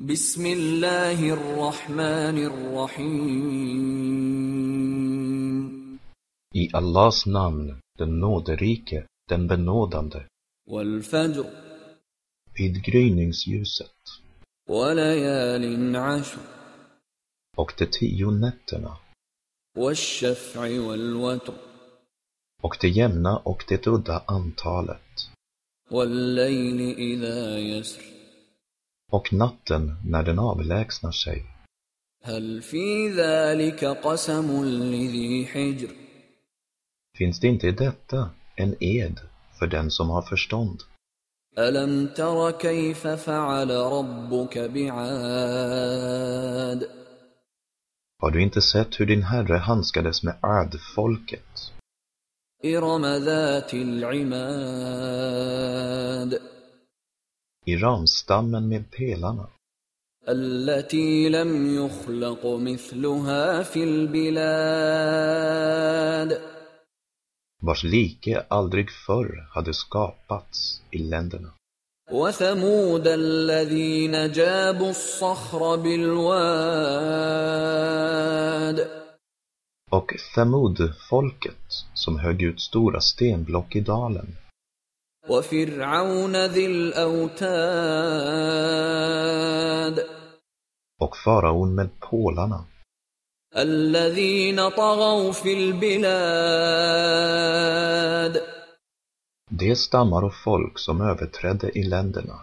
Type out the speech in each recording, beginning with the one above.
بسم الله الرحمن الرحيم I Allahs namn, den nåderike, den benådande, والفجر vid gryningsljuset وليال عشر och de tio nätterna والشفع والوتر och det jämna och det udda antalet والليل إذا يسر och natten när den avlägsnar sig. هل في ذلك قسم لذي حجر Finns det inte i detta en ed för den som har förstånd? ألم تر كيف فعل ربك بعاد Har du inte sett hur din herre handskades med Ad-folket, إرم ذات العماد i ramstammen med pelarna, التي لم يخلق مثلها في البلاد vars like aldrig förr hade skapats i länderna? وثمود الذين جابوا الصخر بالواد Och Thamud-folket, som högg ut stora stenblock i dalen, وفرعون ذي الاوتاد Och faraon med pålarna. de stammar och folk som överträdde i länderna.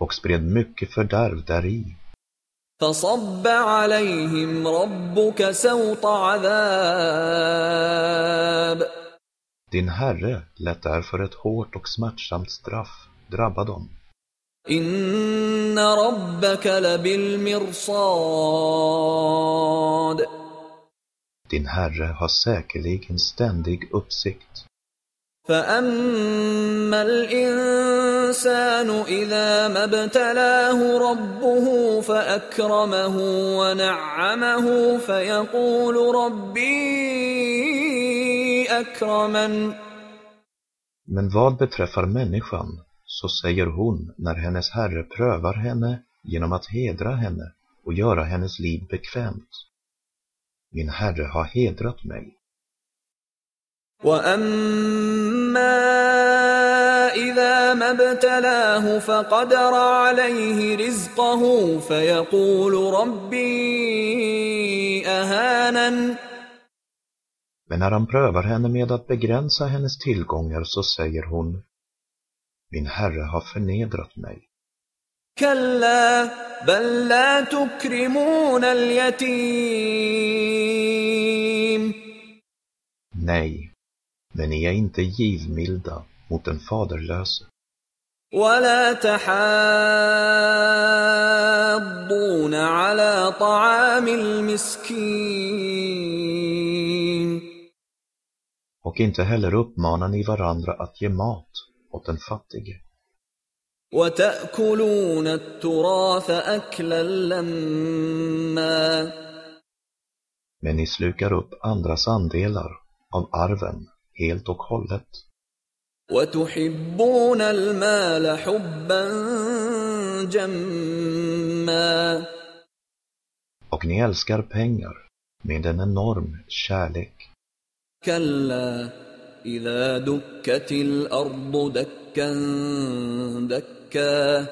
Och spred mycket fördärv däri. فصب عليهم ربك سوط عذاب Din herre lät därför ett hårt och smärtsamt straff drabba dem. ان ربك لبالمرصاد Din herre har säkerligen ständig uppsikt. الانسان اذا ما ابتلاه ربه فاكرمه ونعمه فيقول ربي اكرمن Men vad beträffar människan så säger hon när hennes herre prövar henne genom att hedra henne och göra hennes liv bekvämt. Min herre har hedrat mig. اذا ما ابتلاه فقدر عليه رزقه فيقول ربي اهانن Men när han prövar henne med att begränsa hennes tillgångar så säger hon Min herre har förnedrat mig. كلا بل لا تكرمون اليتيم Nej, men ni är inte givmilda mot den faderlöse ولا تحاضون على طعام المسكين och inte heller uppmanar ni varandra att ge mat åt den fattige. وتأكلون التراث أكلا لما Men ni slukar upp andras andelar av arven helt och hållet وتحبون المال حبا جما och ni älskar pengar med en enorm kärlek. كلا إذا دكت الأرض دكا دكا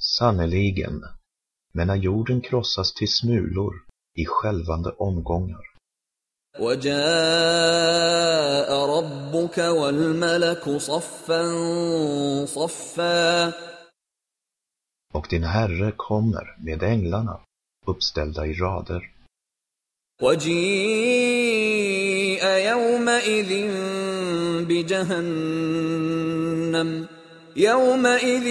Sannerligen, men när jorden krossas till smulor i skälvande omgångar وجاء ربك والملك صفا صفا. Och din herre kommer med änglarna uppställda i rader. وجيء يومئذ بجهنم. يومئذ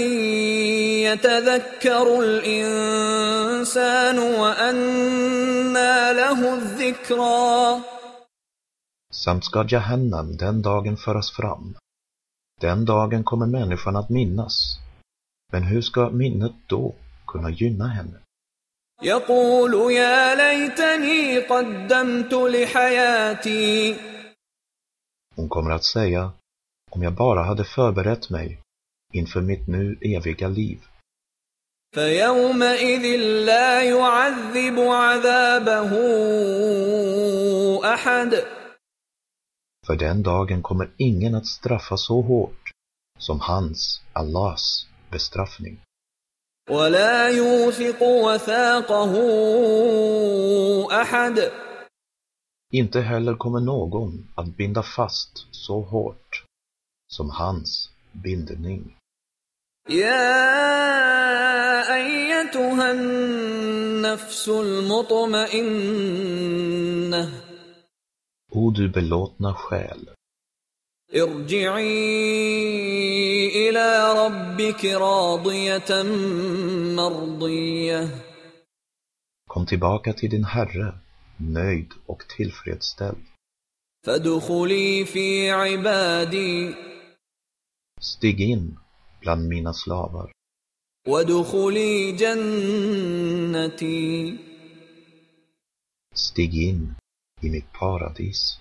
يتذكر الإنسان وأنى له الذكرى. samt ska Jahannam den dagen föras fram. Den dagen kommer människan att minnas. Men hur ska minnet då kunna gynna henne? يقول يا ليتني قدمت لحياتي Hon kommer att säga, Om jag bara hade förberett mig inför mitt nu eviga liv. فيومئذ لا يعذب عذابه احد För den dagen kommer ingen att straffa så hårt som hans, Allahs, bestraffning. ولا يوثق وثاقه احد Inte heller kommer någon att binda fast så hårt som hans bindning. يا ايتها النفس المطمئنه O du belåtna själ, ارجعي الى ربك راضيه مرضيه kom tillbaka till din Herre, nöjd och tillfredsställd. فادخلي في عبادي Stig in bland mina slavar وادخلي جنتي Stig in i mitt paradis.